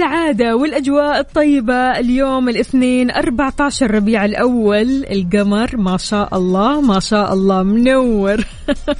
الهنا والسعادة والأجواء الطيبة. اليوم الاثنين 14 ربيع الأول. القمر ما شاء الله ما شاء الله منور.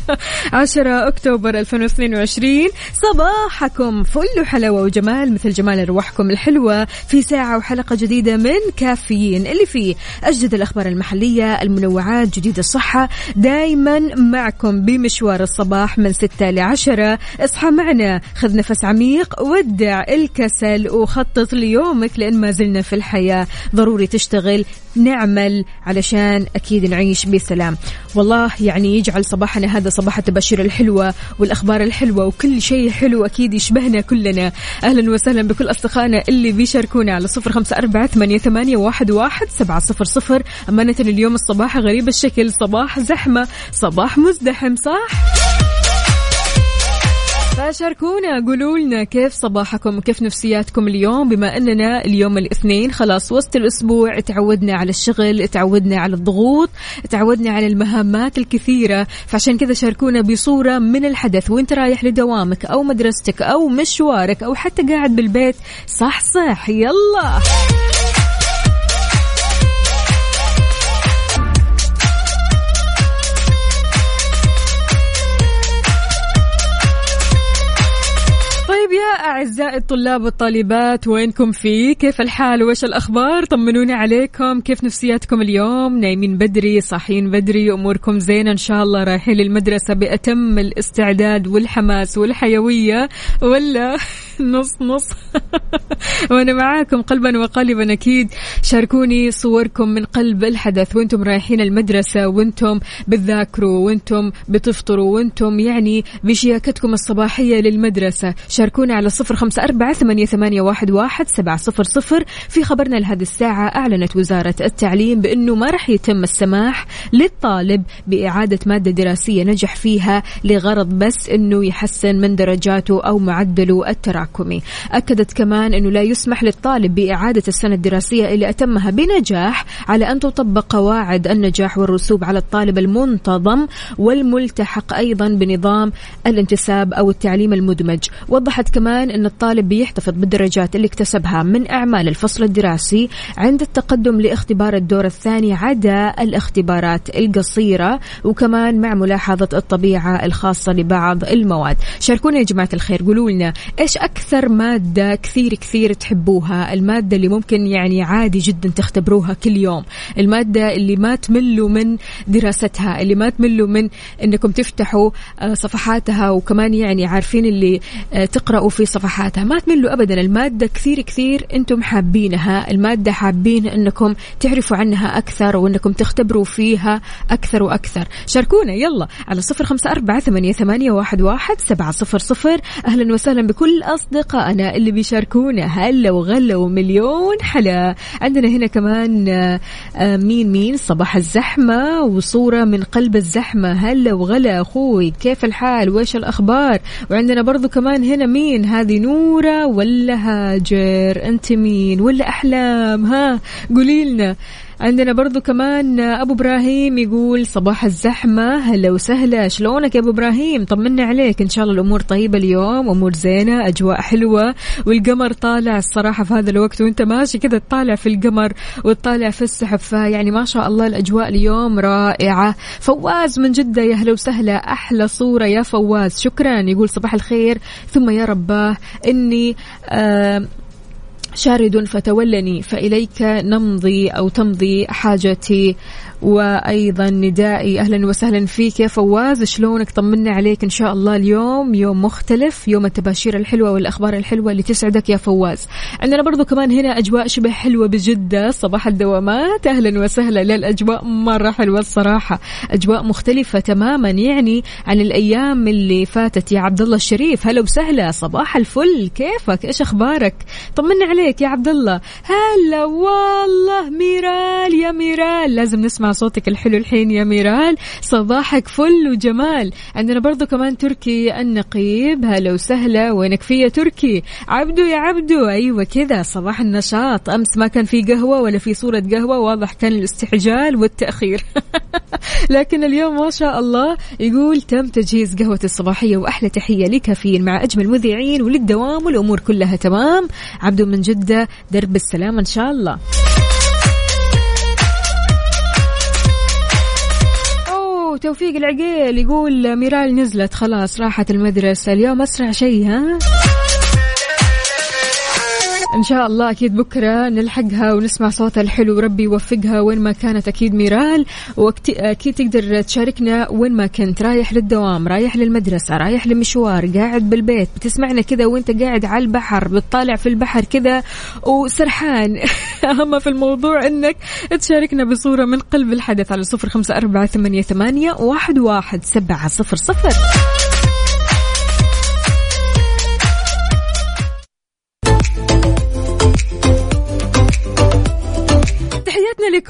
10 أكتوبر 2022 صباحكم فل حلاوة وجمال مثل جمال أرواحكم الحلوة في ساعة وحلقة جديدة من كافيين. اللي فيه أجدد الأخبار المحلية المنوعات جديد الصحة. دايما معكم بمشوار الصباح من 6 ل 10 اصحى معنا خذ نفس عميق ودع الكسل وخطط ليومك لأن ما زلنا في الحياة. ضروري تشتغل نعمل علشان أكيد نعيش بسلام. والله يعني يجعل صباحنا هذا صباح التباشير الحلوة والأخبار الحلوة وكل شيء حلو أكيد يشبهنا كلنا. أهلا وسهلا بكل أصدقائنا اللي بيشاركونا على صفر خمسة أربعة ثمانية واحد, واحد سبعة صفر صفر. أمانة اليوم الصباح غريب الشكل صباح زحمة صباح مزدحم صح؟ فشاركونا قولوا لنا كيف صباحكم وكيف نفسياتكم اليوم؟ بما أننا اليوم الاثنين خلاص وسط الأسبوع تعودنا على الشغل تعودنا على الضغوط تعودنا على المهمات الكثيرة. فعشان كذا شاركونا بصورة من الحدث وانت رايح لدوامك أو مدرستك أو مشوارك أو حتى قاعد بالبيت صح صح يلا! أعزائي الطلاب والطالبات وينكم في؟ كيف الحال؟ وإيش الأخبار؟ طمنوني عليكم. كيف نفسياتكم اليوم؟ نايمين بدري صاحيين بدري أموركم زينة إن شاء الله رايحين للمدرسة بأتم الاستعداد والحماس والحيوية ولا نص نص. وأنا معاكم قلبا وقالبا أكيد. شاركوني صوركم من قلب الحدث. وأنتم رايحين المدرسة وأنتم بتذاكروا وأنتم بتفطروا وأنتم يعني بشياكتكم الصباحية للمدرسة. شاركونا على صفر خمسة أربعة ثمانية, واحد سبعة صفر صفر. في خبرنا لهذه الساعة أعلنت وزارة التعليم بأنه ما رح يتم السماح للطالب بإعادة مادة دراسية نجح فيها لغرض بس أنه يحسن من درجاته أو معدله التراكمي. أكدت كمان أنه لا يسمح للطالب بإعادة السنة الدراسية اللي أتمها بنجاح على أن تطبق قواعد النجاح والرسوب على الطالب المنتظم والملتحق أيضا بنظام الانتساب أو التعليم المدمج. وضحت كمان أن الطالب بيحتفظ بالدرجات اللي اكتسبها من أعمال الفصل الدراسي عند التقدم لاختبار الدور الثاني عدا الاختبارات القصيرة وكمان مع ملاحظة الطبيعة الخاصة لبعض المواد. شاركونا يا جماعة الخير قولوا لنا إيش أكثر مادة كثير كثير تحبوها؟ المادة اللي ممكن يعني عادي جدا تختبروها كل يوم. المادة اللي ما تملوا من دراستها اللي ما تملوا من أنكم تفتحوا آه، صفحاتها وكمان يعني عارفين اللي آه، تقرأوا في صفحاتها ما تملوا أبدا المادة كثير كثير أنتم حابينها. المادة حابين أنكم تعرفوا عنها أكثر وأنكم تختبروا فيها أكثر وأكثر. شاركونا يلا على صفر خمسة أربعة ثمانية, ثمانية واحد, واحد سبعة صفر صفر. أهلا وسهلا بكل أصدقائنا اللي بيشاركونا. هلا وغلا ومليون حلا. عندنا هنا كمان آه، مين مين؟ صباح الزحمة وصورة من قلب الزحمة. هلا وغلا أخوي كيف الحال؟ وإيش الأخبار؟ وعندنا برضو كمان هنا مين؟ هذه نورة ولا هاجر؟ أنت مين؟ ولا أحلام؟ ها قولي لنا. عندنا برضو كمان أبو إبراهيم يقول صباح الزحمة هلا وسهلا. شلونك يا أبو إبراهيم؟ طمنا عليك. إن شاء الله الأمور طيبة اليوم أمور زينة أجواء حلوة والقمر طالع الصراحة في هذا الوقت وأنت ماشي كذا تطالع في القمر وتطالع في السحب. فيعني ما شاء الله الأجواء اليوم رائعة. فواز من جدة يا هلا وسهلا. أحلى صورة يا فواز. شكرا. يقول صباح الخير. ثم يا رباه إني آه شارد فتولني فإليك نمضي أو تمضي حاجتي. وأيضا ندائي أهلا وسهلا فيك يا فواز. شلونك؟ طمنا عليك إن شاء الله اليوم. يوم مختلف يوم التباشير الحلوة والأخبار الحلوة اللي تسعدك يا فواز. عندنا برضو كمان هنا أجواء شبه حلوة بجدة. صباح الدوامات. أهلا وسهلا. للاجواء مرة حلوة الصراحة. أجواء مختلفة تماما. يعني عن الأيام اللي فاتت يا عبد الله الشريف. هلا وسهلا. صباح الفل. كيفك؟ إيش أخبارك؟ طمنا عليك. يا عبد الله هلا والله ميرال يا ميرال. لازم نسمع صوتك الحلو الحين يا ميرال. صباحك فل وجمال. عندنا برضو كمان تركي النقيب. هلا وسهلا. وينك في يا تركي؟ عبدو يا عبدو. أيوه كذا. صباح النشاط. أمس ما كان في قهوة ولا في صورة قهوة. واضح كان الاستعجال والتأخير. لكن اليوم ما شاء الله يقول تم تجهيز قهوة الصباحية. وأحلى تحية لكافيين مع أجمل مذيعين وللدوام والأمور كلها تمام. عبدو من جدة درب السلامة إن شاء الله. توفيق العقيل يقول ميرال نزلت خلاص راحت المدرسة اليوم أسرع شيء ها؟ إن شاء الله أكيد بكرة نلحقها ونسمع صوتها الحلو. وربي يوفقها وين ما كانت أكيد ميرال. واكيد تقدر تشاركنا وين ما كنت. رايح للدوام رايح للمدرسة رايح لمشوار قاعد بالبيت. بتسمعنا كذا وأنت قاعد على البحر بتطالع في البحر كذا وسرحان. أهم في الموضوع إنك تشاركنا بصورة من قلب الحدث على صفر خمسة أربعة ثمانية, ثمانية واحد, واحد سبعة صفر صفر.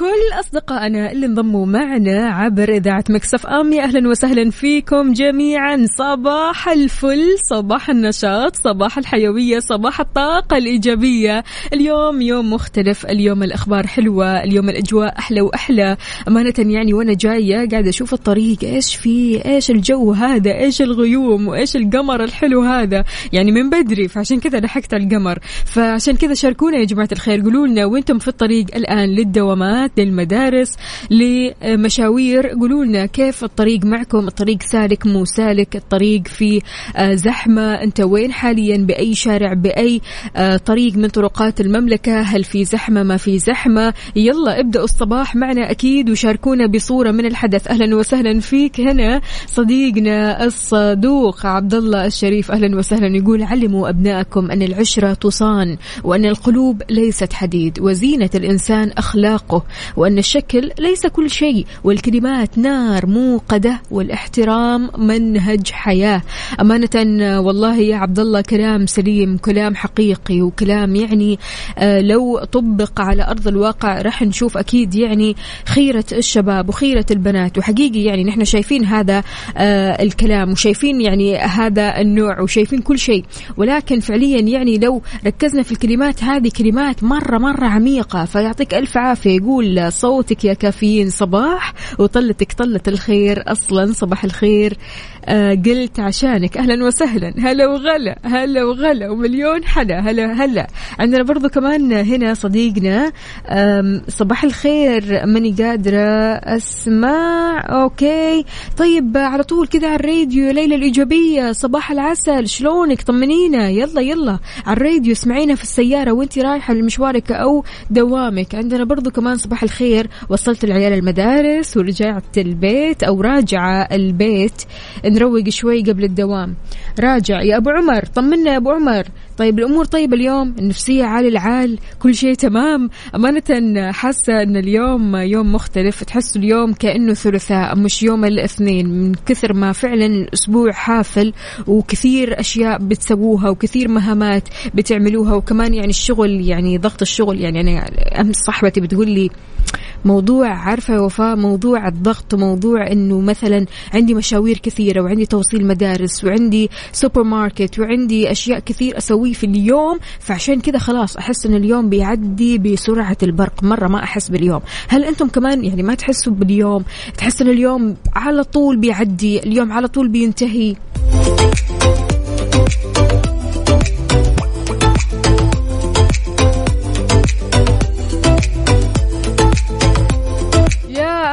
تحياتنا لكل أصدقائنا اللي انضموا معنا عبر إذاعة مكسف أم. يا أهلا وسهلا فيكم جميعا. صباح الفل صباح النشاط صباح الحيوية صباح الطاقة الإيجابية. اليوم يوم مختلف اليوم الأخبار حلوة اليوم الأجواء أحلى وأحلى. أمانة يعني وأنا جاية قاعدة أشوف الطريق إيش في إيش الجو هذا إيش الغيوم وإيش القمر الحلو هذا. يعني من بدري فعشان كذا لحقت على القمر. فعشان كذا شاركونا يا جماعة الخير قولوا لنا وأنتم في الطريق الآن للدوامات للمدارس لمشاوير. قولوا لنا كيف الطريق معكم؟ الطريق سالك مو سالك؟ الطريق في آه، زحمة؟ انت وين حاليا؟ بأي شارع؟ بأي آه، طريق من طرقات المملكة؟ هل في زحمة؟ ما في زحمة؟ يلا ابدأوا الصباح معنا أكيد وشاركونا بصورة من الحدث. أهلا وسهلا فيك هنا صديقنا الصدوق عبد الله الشريف. أهلا وسهلا. يقول علموا أبنائكم أن العشرة تصان وأن القلوب ليست حديد وزينة الإنسان أخلاقه وأن الشكل ليس كل شيء والكلمات نار موقدة والاحترام منهج حياة. أمانة والله يا عبد الله كلام سليم كلام حقيقي وكلام يعني آه، لو طبق على أرض الواقع راح نشوف أكيد يعني خيرة الشباب وخيرة البنات. وحقيقي يعني نحن شايفين هذا آه، الكلام وشايفين يعني هذا النوع وشايفين كل شيء. ولكن فعليا يعني لو ركزنا في الكلمات هذه كلمات مرة مرة عميقة فيعطيك ألف عافية. يقول صوتك يا كافيين صباح. وطلتك طلة الخير أصلا صباح الخير. آه قلت عشانك أهلا وسهلا. هلا وغلا هلا وغلا ومليون حلا هلا هلا. عندنا برضو كمان هنا صديقنا صباح الخير ماني قادرة أسمع. أوكي. طيب على طول كذا على الراديو ليلى الإيجابية صباح العسل شلونك؟ طمنينا. يلا يلا. على الراديو اسمعينا في السيارة وانت رايحة لمشوارك أو دوامك. عندنا برضو كمان صباح الخير. وصلت العيال المدارس ورجعت البيت أو راجعة البيت. نروق شوي قبل الدوام. راجع يا أبو عمر طمنا يا أبو عمر. طيب الأمور طيبة اليوم؟ النفسية عال العال كل شيء تمام. أمانة حاسة أن اليوم يوم مختلف تحس اليوم كأنه ثلاثاء مش يوم الاثنين. من كثر ما فعلا الأسبوع حافل وكثير أشياء بتسووها وكثير مهامات بتعملوها وكمان يعني الشغل يعني ضغط الشغل يعني أنا أمس صاحبتي بتقول لي موضوع عارفة وفاء موضوع الضغط وموضوع إنه مثلا عندي مشاوير كثيرة وعندي توصيل مدارس وعندي سوبر ماركت وعندي أشياء كثير أسويه في اليوم فعشان كذا خلاص أحس ان اليوم بيعدي بسرعة البرق. مرة ما أحس باليوم. هل أنتم كمان يعني ما تحسوا باليوم؟ تحس ان اليوم على طول بيعدي اليوم على طول بينتهي؟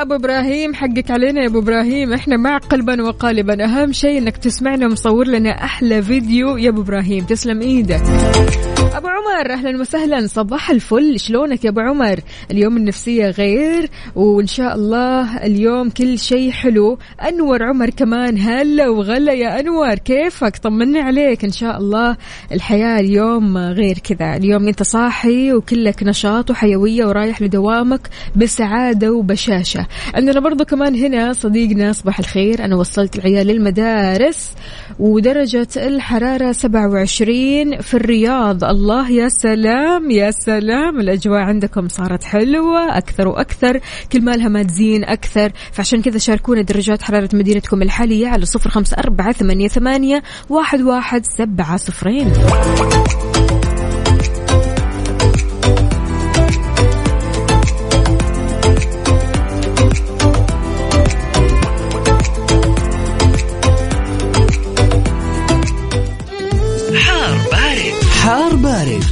أبو إبراهيم حقك علينا يا أبو إبراهيم. إحنا مع قلبا وقالبا. أهم شيء إنك تسمعنا ومصور لنا أحلى فيديو يا أبو إبراهيم. تسلم إيدك. أبو عمر أهلا وسهلا صباح الفل. شلونك يا أبو عمر؟ اليوم النفسية غير وإن شاء الله اليوم كل شيء حلو. أنور عمر كمان هلا وغلا يا أنور. كيفك؟ طمني عليك إن شاء الله الحياة اليوم غير كذا. اليوم أنت صاحي وكلك نشاط وحيوية ورايح لدوامك بسعادة وبشاشة. عندنا برضو كمان هنا صديقنا صباح الخير. أنا وصلت العيال للمدارس ودرجة الحرارة 27 في الرياض. الله يا سلام يا سلام. الأجواء عندكم صارت حلوة أكثر وأكثر. كل ما لها ما تزين أكثر. فعشان كذا شاركونا درجات حرارة مدينتكم الحالية على صفر خمسة أربعة ثمانية, ثمانية واحد, واحد سبعة صفرين.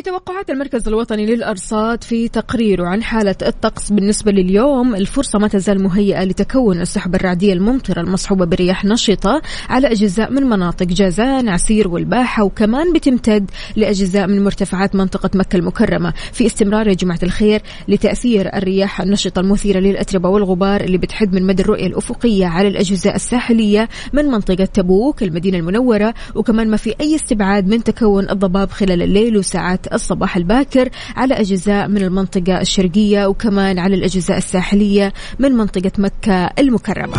في توقعات المركز الوطني للأرصاد في تقريره عن حالة الطقس بالنسبة لليوم. الفرصة ما تزال مهيئة لتكون السحب الرعدية الممطرة المصحوبة برياح نشطة على أجزاء من مناطق جازان عسير والباحة وكمان بتمتد لأجزاء من مرتفعات منطقة مكة المكرمة. في استمرار يا جماعة الخير لتأثير الرياح النشطة المثيرة للأتربة والغبار اللي بتحد من مدى الرؤية الأفقية على الأجزاء الساحلية من منطقة تبوك المدينة المنورة وكمان ما في أي استبعاد من تكون الضباب خلال الليل وساعات الصباح الباكر على أجزاء من المنطقة الشرقية وكمان على الأجزاء الساحلية من منطقة مكة المكرمة.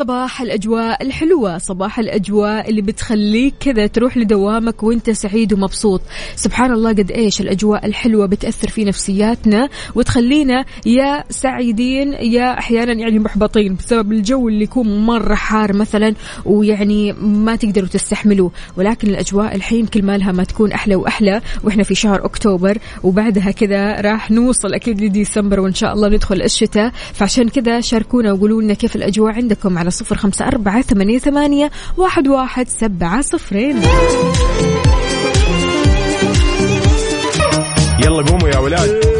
صباح الأجواء الحلوة صباح الأجواء اللي بتخليك كذا تروح لدوامك وانت سعيد ومبسوط. سبحان الله قد إيش الأجواء الحلوة بتأثر في نفسياتنا وتخلينا يا سعيدين يا أحيانا يعني محبطين بسبب الجو اللي يكون مرة حار مثلا ويعني ما تقدروا تستحملوه. ولكن الأجواء الحين كل ما لها ما تكون أحلى وأحلى وإحنا في شهر أكتوبر وبعدها كذا راح نوصل أكيد لديسمبر وإن شاء الله ندخل الشتاء. فعشان كذا شاركونا وقولوا لنا كيف الأجواء عندكم على صفر خمسة أربعة ثمانية, ثمانية واحد, واحد سبعة صفرين. يلا قوموا يا ولاد.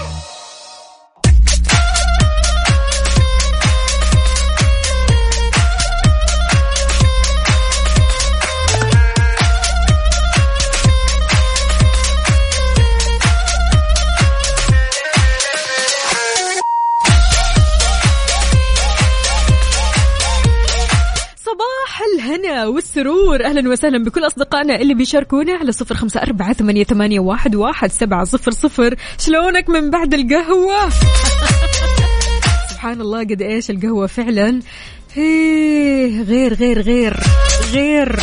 الهنا والسرور أهلا وسهلا بكل أصدقائنا اللي بيشاركونا على صفر خمسة أربعة ثمانية, ثمانية واحد, واحد سبعة صفر صفر. شلونك من بعد القهوة؟ سبحان الله قد إيش القهوة فعلا؟ إيه غير غير غير غير.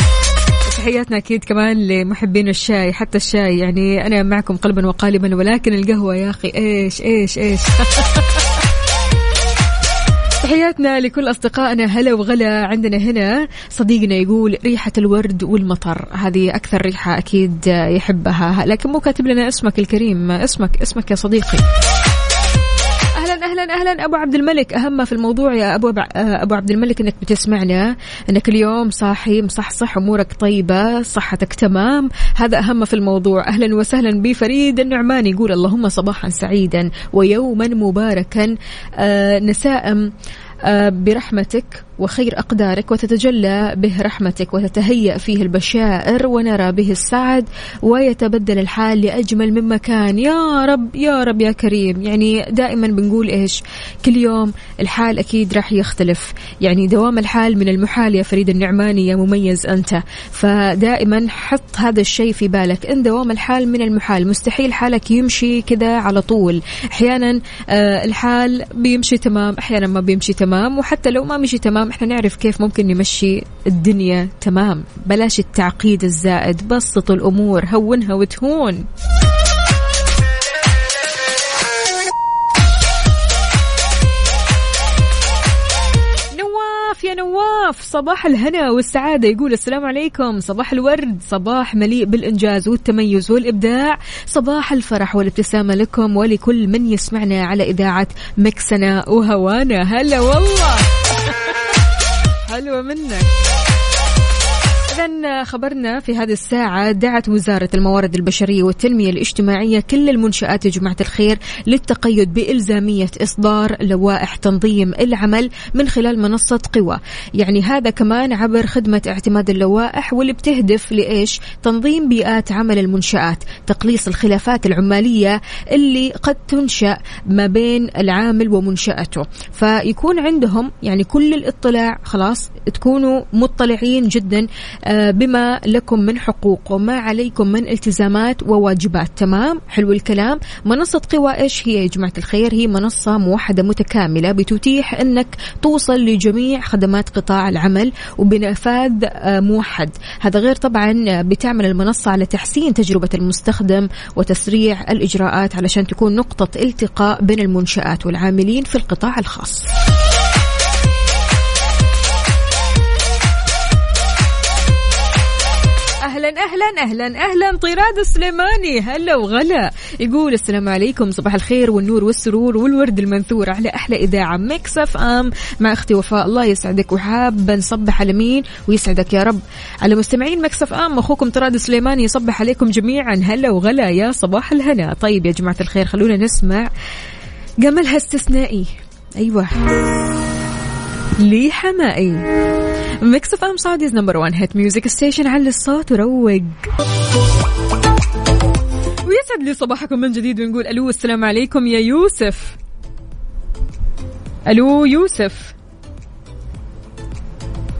تحياتنا أكيد كمان لمحبين الشاي حتى الشاي يعني أنا معكم قلبا وقالبا ولكن القهوة يا أخي إيش إيش إيش؟ تحياتنا لكل أصدقائنا هلا وغلا. عندنا هنا صديقنا يقول ريحة الورد والمطر. هذه أكثر ريحة أكيد يحبها. لكن مو كاتب لنا اسمك الكريم. اسمك اسمك يا صديقي. أهلا أهلا أبو عبد الملك أهم ما في الموضوع يا أبو أبو عبد الملك إنك بتسمعنا إنك اليوم صاحي مصحصح أمورك طيبة صحتك تمام. هذا أهم ما في الموضوع. أهلا وسهلا بفريد النعماني يقول اللهم صباحا سعيدا ويوما مباركا. آه نسائم آه، برحمتك. وخير أقدارك وتتجلى به رحمتك وتتهيأ فيه البشائر ونرى به السعد ويتبدل الحال لأجمل مما كان يا رب يا رب يا كريم. يعني دائما بنقول إيش؟ كل يوم الحال أكيد راح يختلف. يعني دوام الحال من المحال يا فريد النعماني يا مميز أنت. فدائما حط هذا الشيء في بالك. إن دوام الحال من المحال مستحيل حالك يمشي كذا على طول. أحيانا آه، الحال بيمشي تمام أحيانا ما بيمشي تمام وحتى لو ما مشي تمام إحنا نعرف كيف ممكن نمشي الدنيا. تمام. بلاش التعقيد الزائد. بسط الأمور. هونها وتهون. نواف يا نواف. صباح الهنا والسعادة. يقول السلام عليكم. صباح الورد. صباح مليء بالإنجاز والتميز والإبداع. صباح الفرح والابتسامة لكم ولكل من يسمعنا على إذاعة مكسنا وهوانا. هلا والله. حلوة منك. إذا خبرنا في هذه الساعة دعت وزارة الموارد البشرية والتنمية الاجتماعية كل المنشآت يا جماعة الخير للتقيد بإلزامية إصدار لوائح تنظيم العمل من خلال منصة قوى. يعني هذا كمان عبر خدمة اعتماد اللوائح واللي بتهدف لإيش؟ تنظيم بيئات عمل المنشآت تقليص الخلافات العمالية اللي قد تنشأ ما بين العامل ومنشأته. فيكون عندهم يعني كل الاطلاع خلاص تكونوا مطلعين جدا بما لكم من حقوق وما عليكم من التزامات وواجبات. تمام؟ حلو الكلام. منصة قوى إيش هي يا جماعة الخير هي منصة موحدة متكاملة بتتيح أنك توصل لجميع خدمات قطاع العمل وبنفاذ آه، موحد. هذا غير طبعا بتعمل المنصة على تحسين تجربة المستخدم وتسريع الإجراءات علشان تكون نقطة التقاء بين المنشآت والعاملين في القطاع الخاص. أهلا أهلا أهلا أهلا. طراد السليماني. هلا وغلا. يقول السلام عليكم. صباح الخير والنور والسرور والورد المنثور على أحلى إذاعة ميكس FM. مع أختي وفاء الله يسعدك وحابة نصبح على مين ويسعدك يا رب. على مستمعين ميكس أف أم أخوكم طراد السليماني يصبح عليكم جميعا. هلا وغلا يا صباح الهنا طيب يا جماعة الخير خلونا نسمع جملها استثنائي. أيوه. لي حمائي. ميكس اف ام سعوديز نمبر 1 هيت ميوزك ستيشن على الصوت وروق. ويسعد لي صباحكم من جديد ونقول ألو السلام عليكم يا يوسف. ألو يوسف.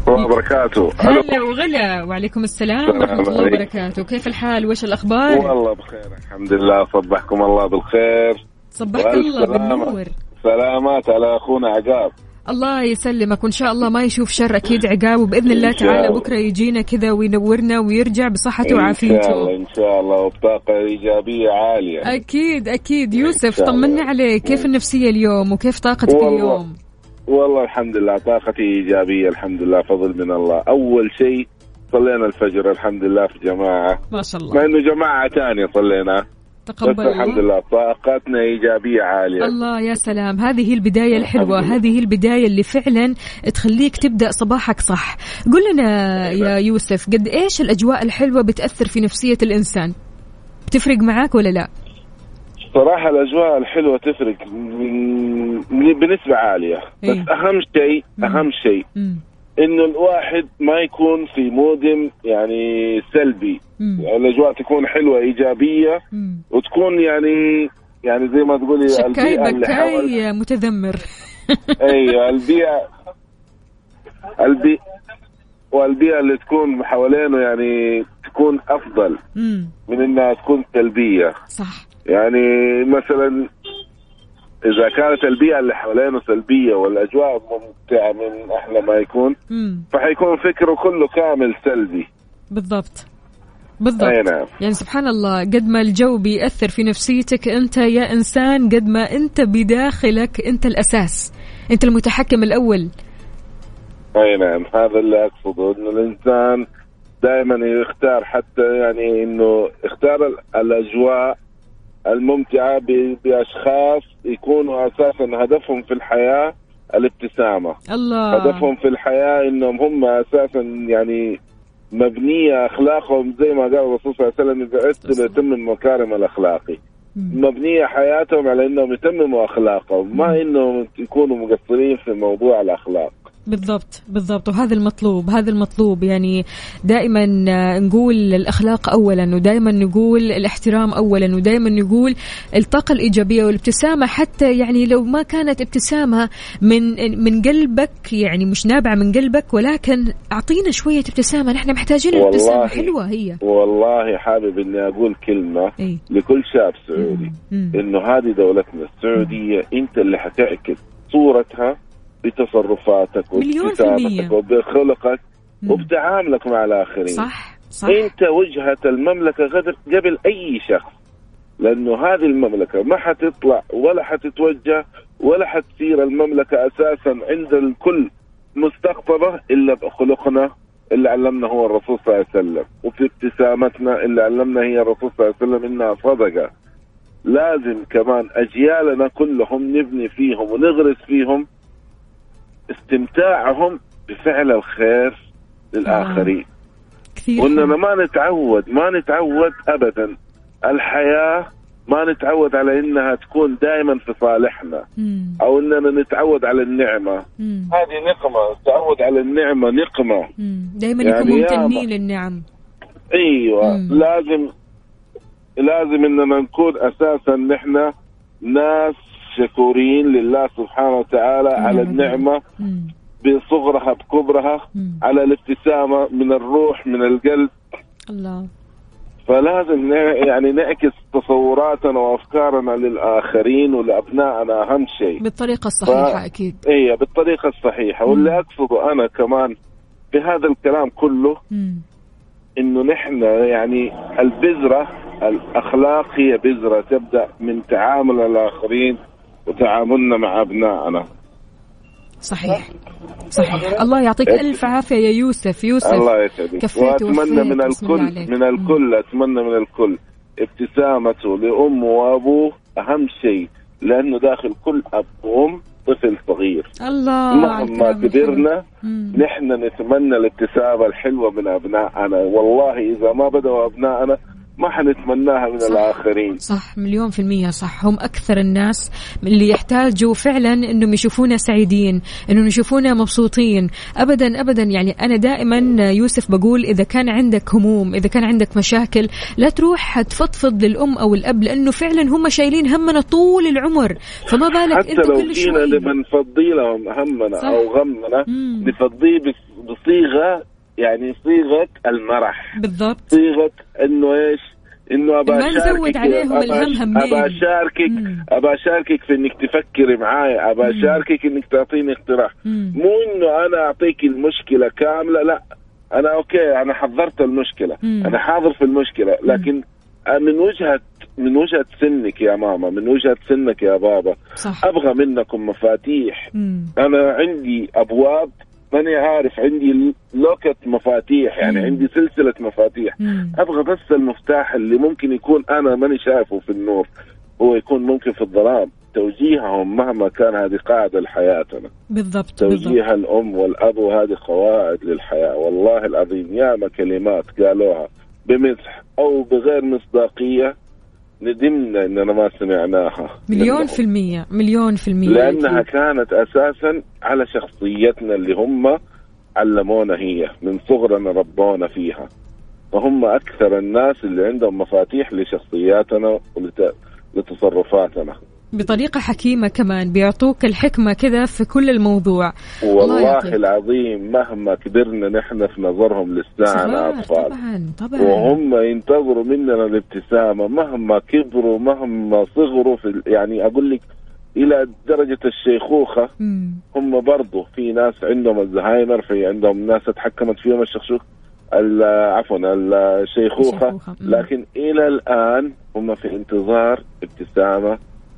الله وبركاته. هلا وغلا. وعليكم السلام ورحمة السلام الله. وبركاته. كيف الحال؟ وش الأخبار؟ والله بخير الحمد لله. صبحكم الله بالخير. صبحك الله. بالنور. سلامات على أخونا عقاب. الله يسلمك. وإن شاء الله ما يشوف شر أكيد عقاب وباذن الله تعالى. بكرة يجينا كذا وينورنا ويرجع بصحته إن شاء وعافيته الله إن شاء الله. وبطاقة إيجابية عالية. أكيد أكيد. يوسف. طمنا عليك. كيف النفسية اليوم؟ وكيف طاقتك والله. اليوم؟ والله الحمد لله. طاقتي إيجابية الحمد لله. فضل من الله. أول شيء صلينا الفجر الحمد لله في جماعة. ما شاء مع الله إنه جماعة ثانية صلينا. بس تقبل الحمد لله طاقتنا إيجابية عالية. الله يا سلام. هذه هي البداية الحلوة. هذه هي البداية اللي فعلا تخليك تبدأ صباحك صح. قل لنا يا يوسف قد إيش الأجواء الحلوة بتأثر في نفسية الإنسان؟ بتفرق معاك ولا لا؟ صراحة الأجواء الحلوة تفرق بنسبة عالية. بس إيه. أهم شيء. أهم شيء إنه الواحد ما يكون في مود يعني سلبي. يعني الأجواء تكون حلوة إيجابية مم. وتكون يعني يعني زي ما تقولي شكاي بكاي متذمر أيوة البيئة البيئة والبيئة اللي تكون حوالينه يعني تكون أفضل مم. من إنها تكون سلبية صح يعني مثلا إذا كانت البيئة اللي حوالينه سلبية والأجواء ممتعة من أحلى ما يكون مم. فحيكون فكره كله كامل سلبي. بالضبط. بالضبط. أي نعم. يعني سبحان الله قد ما الجو بيأثر في نفسيتك أنت يا إنسان قد ما أنت بداخلك أنت الأساس. أنت المتحكم الأول. أي نعم. هذا اللي أقصده إنه الإنسان دائما يختار حتى يعني إنه اختار ال- الاجواء الممتعة ب- بأشخاص يكونوا أساسا هدفهم في الحياة الابتسامة. الله. هدفهم في الحياة إنهم هم أساسا يعني مبنية أخلاقهم زي ما قال الرسول صلى الله عليه وسلم إذا عدت لتم المكارم الاخلاقي مبنية حياتهم على إنهم يتمموا أخلاقهم ما إنهم يكونوا مقصرين في موضوع الأخلاق. بالضبط بالضبط. وهذا المطلوب هذا المطلوب. يعني دائما آه، نقول الأخلاق اولا ودائما نقول الاحترام اولا ودائما نقول الطاقة الإيجابية والابتسامة. حتى يعني لو ما كانت ابتسامة من من قلبك يعني مش نابعة من قلبك ولكن أعطينا شوية ابتسامة. نحن محتاجين الابتسامه حلوة هي. والله حابب إني أقول كلمة إيه. لكل شاب سعودي. إنه هذه دولتنا السعودية أنت اللي حتعكس صورتها بتصرفاتك. وابتسامتك وبخلقك. وبتعاملك مع الآخرين. صح صح. انت وجهة المملكة غدر قبل أي شخص. لأنه هذه المملكة ما حتطلع ولا حتتوجه ولا حتصير المملكة أساسا عند الكل مستقطبة إلا بخلقنا اللي علمنا هو الرسول صلى الله عليه وسلم. وفي ابتسامتنا اللي علمنا هي الرسول صلى الله عليه وسلم إنها صدقة. لازم كمان أجيالنا كلهم نبني فيهم ونغرس فيهم استمتاعهم بفعل الخير للآخرين كثير واننا حلو. ما نتعود ما نتعود ابدا الحياة ما نتعود على إنها تكون دائما في صالحنا مم. أو إننا نتعود على النعمة مم. هذه نقمة التعود على النعمة نقمة. دائما يعني يكون. ممتنين للنعم أيوه مم. لازم لازم إننا نكون أساسا نحن ناس شكورين لله سبحانه وتعالى على نعم. النعمة مم. بصغرها بكبرها مم. على الابتسامة من الروح من القلب الله فلازم يعني نعكس تصوراتنا وأفكارنا للآخرين ولأبنائنا أهم شيء بالطريقة الصحيحة ف- أكيد هي بالطريقة الصحيحة واللي أقصده أنا كمان بهذا الكلام كله مم. إنه نحن يعني البذرة الاخلاق هي بذرة تبدأ من تعامل الآخرين وتعاملنا مع أبنائنا. صحيح. صحيح. الله يعطيك ألف عافية يا يوسف. يوسف الله يسعدك. وأتمنى من الكل عليك. من الكل أتمنى من الكل ابتسامته لأمه وأبوه أهم شيء لأنه داخل كل أب وأم طفل صغير. الله مهما. كبرنا. نحن نتمنى الابتسامة الحلوة من أبنائنا. والله إذا ما بدأوا أبنائنا ما حنتمناها من صح. الآخرين صح مليون في المية صح هم أكثر الناس اللي يحتاجوا فعلا أنهم يشوفونا سعيدين أنهم يشوفونا مبسوطين أبدا أبدا يعني أنا دائما يوسف بقول إذا كان عندك هموم إذا كان عندك مشاكل لا تروح تفضفض للأم أو الأب لأنه فعلا هم شايلين همنا طول العمر فما بالك حتى أنت لو كل جينا نبى نفضي لهم همنا صح. أو غمنا. نفضيه بصيغة يعني صيغة المرح بالضبط صيغة إنه إيش؟ إنه ابى ما نزود أشاركك- عليهم الهم. ابى اشاركك مم. ابى اشاركك في إنك تفكري معاي ابى اشاركك إنك تعطيني اقتراح مم. مو إنه أنا أعطيك المشكلة كاملة لا أنا أوكي أنا حضرت المشكلة مم. أنا حاضر في المشكلة لكن من وجهه من وجهة سنك يا ماما من وجهة سنك يا بابا صح أبغى منكم مفاتيح مم. أنا عندي أبواب ماني عارف عندي لوكت مفاتيح يعني مم. عندي سلسلة مفاتيح. مم. أبغى بس المفتاح اللي ممكن يكون أنا ماني شايفه في النور هو يكون ممكن في الظلام. توجيههم مهما كان هذه قاعدة لحياتنا بالضبط بالضبط توجيه الأم والأب وهذه قواعد للحياة. والله العظيم ياما كلمات قالوها بمزح أو بغير مصداقية. ندمنا اننا ما سمعناها مليون منهم. في المية مليون في المية لأنها أكيد. كانت أساسا على شخصيتنا اللي هم علمونا هي من صغرنا ربونا فيها فهم أكثر الناس اللي عندهم مفاتيح لشخصياتنا ولت- لتصرفاتنا بطريقة حكيمة كمان بيعطوك الحكمة كذا في كل الموضوع الله والله. العظيم مهما كبرنا نحن في نظرهم لسنا اطفال طبعا طبعا وهم ينتظروا مننا الابتسامة مهما كبروا مهما صغروا في ال- يعني أقول لك إلى درجة الشيخوخة مم. هم برضو في ناس عندهم الزهايمر في عندهم ناس اتحكمت فيهم الشخشوخ ال- عفوا الشيخوخة. لكن إلى الآن هم في انتظار ابتسامة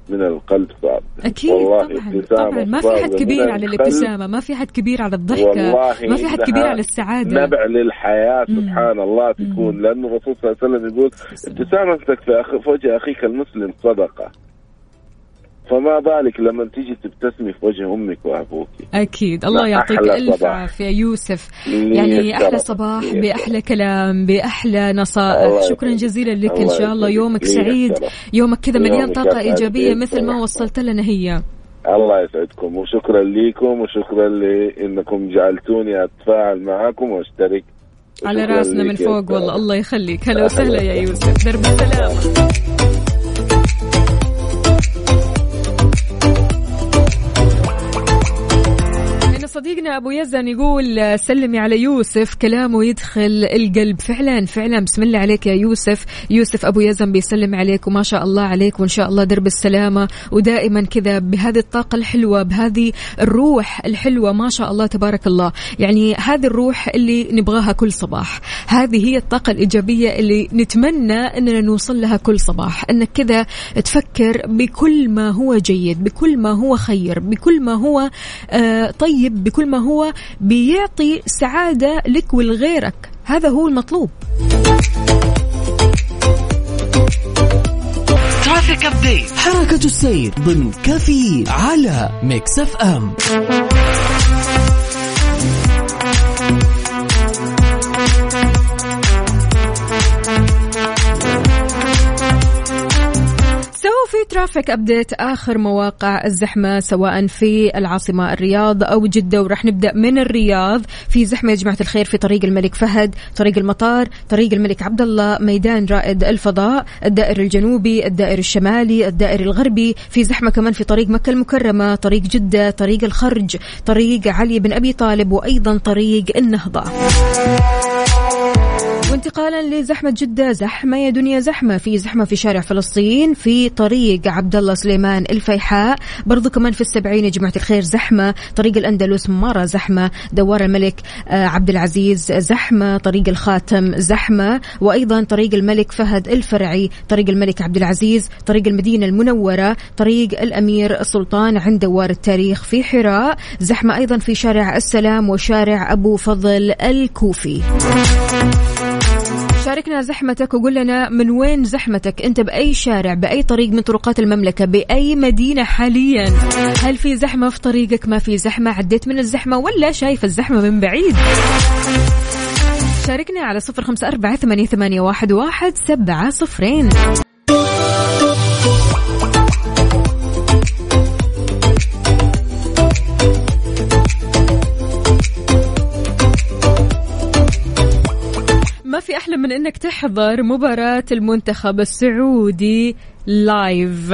من القلب صادق أكيد والله طبعا طبعا. ما في حد كبير على القلب. الابتسامة ما في حد كبير على الضحكة والله ما في حد كبير على السعادة. نبع للحياة مم. سبحان الله تكون. لأنه الرسول صلى الله عليه وسلم يقول ابتسامتك في, أخ... في وجه أخيك المسلم صدقة. فما بالك لما تيجي تبتسمي في وجه أمك وأبوك أكيد الله يعطيك ألف. عافية يوسف يعني أحلى. صباح بأحلى كلام بأحلى نصائح شكرا. جزيلا لك إن شاء الله. يومك سعيد. يومك كذا مليان طاقة إيجابية مثل ما. وصلت لنا هي الله يسعدكم وشكرا لكم وشكرا لإنكم جعلتوني أتفاعل معكم وأشترك على راسنا من فوق. والله الله يخليك هلا وسهلا يا. يوسف درب السلامة صديقنا أبو يزن يقول سلمي على يوسف كلامه يدخل القلب. فعلا فعلا. بسم الله عليك يا يوسف. يوسف أبو يزن بيسلم عليك وما شاء الله عليك وإن شاء الله درب السلامة. ودائما كذا بهذه الطاقة الحلوة بهذه الروح الحلوة ما شاء الله تبارك الله. يعني هذه الروح اللي نبغاها كل صباح. هذه هي الطاقة الإيجابية اللي نتمنى إننا نوصل لها كل صباح. إنك كذا تفكر بكل ما هو جيد بكل ما هو خير بكل ما هو آه طيب بكل ما هو بيعطي سعادة لك ولغيرك. هذا هو المطلوب. traffic update حركة السير ضمن كافيين على Mix FM. traffic update آخر مواقع الزحمة سواء في العاصمة الرياض أو جدة وراح نبدأ من الرياض. في زحمة يا جماعة الخير في طريق الملك فهد طريق المطار طريق الملك عبد الله ميدان رائد الفضاء الدائر الجنوبي الدائر الشمالي الدائر الغربي. في زحمة كمان في طريق مكة المكرمة طريق جدة طريق الخرج طريق علي بن أبي طالب وأيضا طريق النهضة. وانتقالا لزحمة جدة زحمة يا دنيا زحمة في زحمة في شارع فلسطين في طريق عبد الله سليمان الفيحاء. برضو كمان في السبعين يا جماعة الخير زحمة طريق الأندلس مرة زحمة. دوار الملك آه، عبد العزيز زحمة طريق الخاتم زحمة. وأيضا طريق الملك فهد الفرعي طريق الملك عبد العزيز طريق المدينة المنورة طريق الأمير السلطان عند دوار التاريخ في حراء. زحمة أيضا في شارع السلام وشارع أبو فضل الكوفي. شاركنا زحمتك وقول لنا من وين زحمتك. انت بأي شارع بأي طريق من طرقات المملكة بأي مدينة حاليا؟ هل في زحمة في طريقك؟ ما في زحمة؟ عديت من الزحمة ولا شايف الزحمة من بعيد؟ شاركنا على صفر خمسة أربعة ثمانية, واحد سبعة صفرين. أنك تحضر مباراة المنتخب السعودي live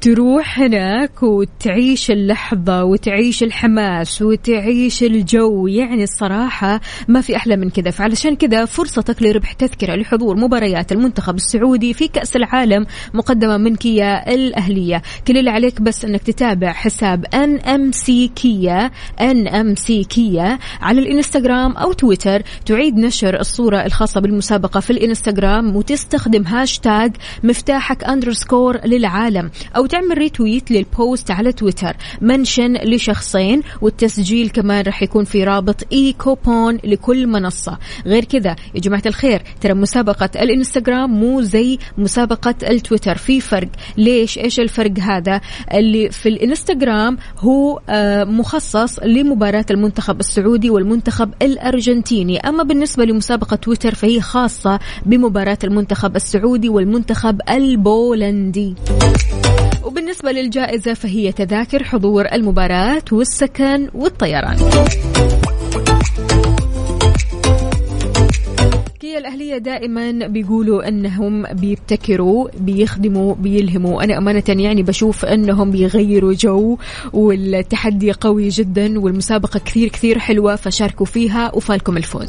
تروح هناك وتعيش اللحظة وتعيش الحماس وتعيش الجو. يعني الصراحة ما في أحلى من كذا. فعلشان كذا فرصتك لربح تذكرة لحضور مباريات المنتخب السعودي في كأس العالم مقدمة من كيا الأهلية. كل اللي عليك بس أنك تتابع حساب ان ام سي كيا ان ام سي كيا على الإنستغرام أو تويتر. تعيد نشر الصورة الخاصة بالمسابقة في الإنستغرام وتستخدم هاشتاج مفتاحك underscore للعالم أو تعمل retweet لل post على تويتر mention لشخصين والتسجيل كمان راح يكون في رابط e-coupon لكل منصة. غير كذا يا جماعة الخير ترى مسابقة الإنستغرام مو زي مسابقة التويتر. في فرق. ليش؟ إيش الفرق هذا؟ اللي في الإنستغرام هو آه، مخصص لمباراة المنتخب السعودي والمنتخب الأرجنتيني. أما بالنسبة لمسابقة تويتر فهي خاصة بمباراة المنتخب السعودي والمنتخب البولندي. وبالنسبة للجائزة فهي تذاكر حضور المباراة والسكن والطيران. كيا الأهلية دائما بيقولوا أنهم بيبتكروا بيخدموا بيلهموا. أنا أمانة يعني بشوف أنهم بيغيروا جو والتحدي قوي جدا والمسابقة كثير كثير حلوة فشاركوا فيها وفالكم الفوز.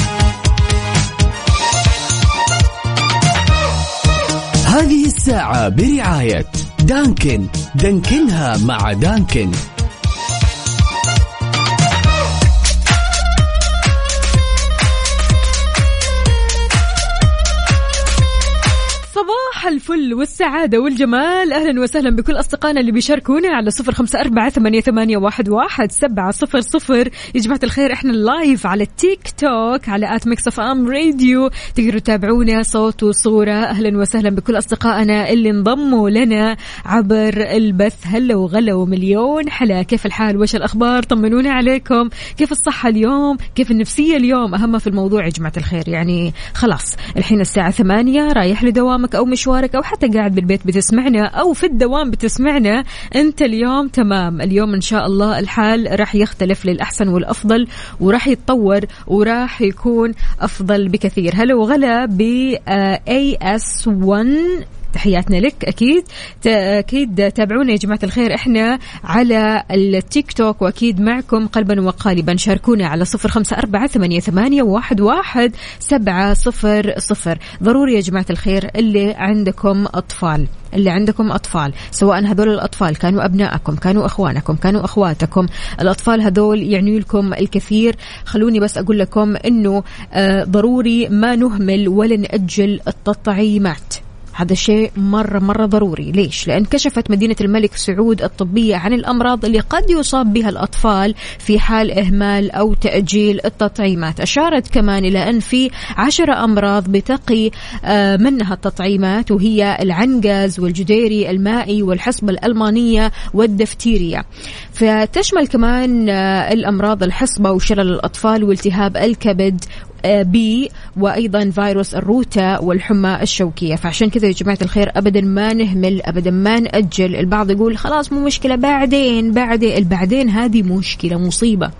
هذه الساعة برعاية دانكن. دانكنها مع دانكن. صباح الفل والسعادة والجمال. أهلا وسهلا بكل أصدقائنا اللي بيشاركونا على صفر خمسة أربعة ثمانية, واحد, واحد سبعة صفر صفر. يا جماعة الخير إحنا live على التيك توك على at Mix FM Radio تقدروا تتابعونا صوت وصورة. أهلا وسهلا بكل أصدقائنا اللي انضموا لنا عبر البث. هلا وغلا ومليون. حلا كيف الحال؟ وش الأخبار؟ طمنونا عليكم. كيف الصحة اليوم؟ كيف النفسية اليوم؟ أهم في الموضوع يا جماعة الخير. يعني خلاص الحين الساعة ثمانية رايح لدوامك أو مشوارك أو حتى قاعد بالبيت بتسمعنا أو في الدوام بتسمعنا. أنت اليوم تمام. اليوم إن شاء الله الحال راح يختلف للأحسن والأفضل وراح يتطور وراح يكون أفضل بكثير. هلا وغلا ب اي اس 1 تحياتنا لك. أكيد أكيد تابعونا يا جماعة الخير. إحنا على التيك توك وأكيد معكم قلبا وقالبا. شاركونا على صفر خمسة أربعة ثمانية, ثمانية واحد, واحد سبعة صفر صفر. ضروري يا جماعة الخير اللي عندكم أطفال اللي عندكم أطفال سواء هذول الأطفال كانوا أبنائكم كانوا أخوانكم كانوا أخواتكم. الأطفال هذول يعني لكم الكثير. خلوني بس أقول لكم أنه آه ضروري ما نهمل ولا نأجل التطعيمات. هذا شيء مرة مرة ضروري. ليش؟ لأن كشفت مدينة الملك سعود الطبية عن الأمراض اللي قد يصاب بها الأطفال في حال إهمال أو تأجيل التطعيمات. أشارت كمان إلى أن في عشرة أمراض بتقي آه، منها التطعيمات وهي العنقز والجديري المائي والحصبة الألمانية والدفتيريا فتشمل كمان آه، الأمراض الحصبة وشلل الأطفال والتهاب الكبد بي وأيضا فيروس الروتا والحمى الشوكية. فعشان كذا يا جماعة الخير ابدا ما نهمل ابدا ما نأجل. البعض يقول خلاص مو مشكلة بعدين بعدين البعدين هذه مشكلة مصيبة.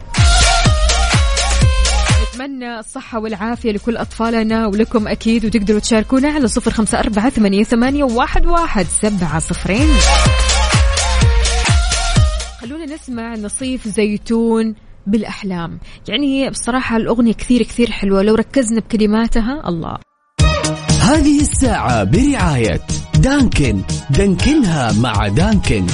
نتمنى الصحة والعافية لكل أطفالنا ولكم أكيد وتقدروا تشاركونا على صفر خمسة أربعة ثمانية, ثمانية واحد, واحد سبعة صفرين. خلونا نسمع نصيف زيتون بالأحلام. يعني بصراحة الأغنية كثير كثير حلوة. لو ركزنا بكلماتها الله. هذه الساعة برعاية دانكن. دانكنها مع دانكن.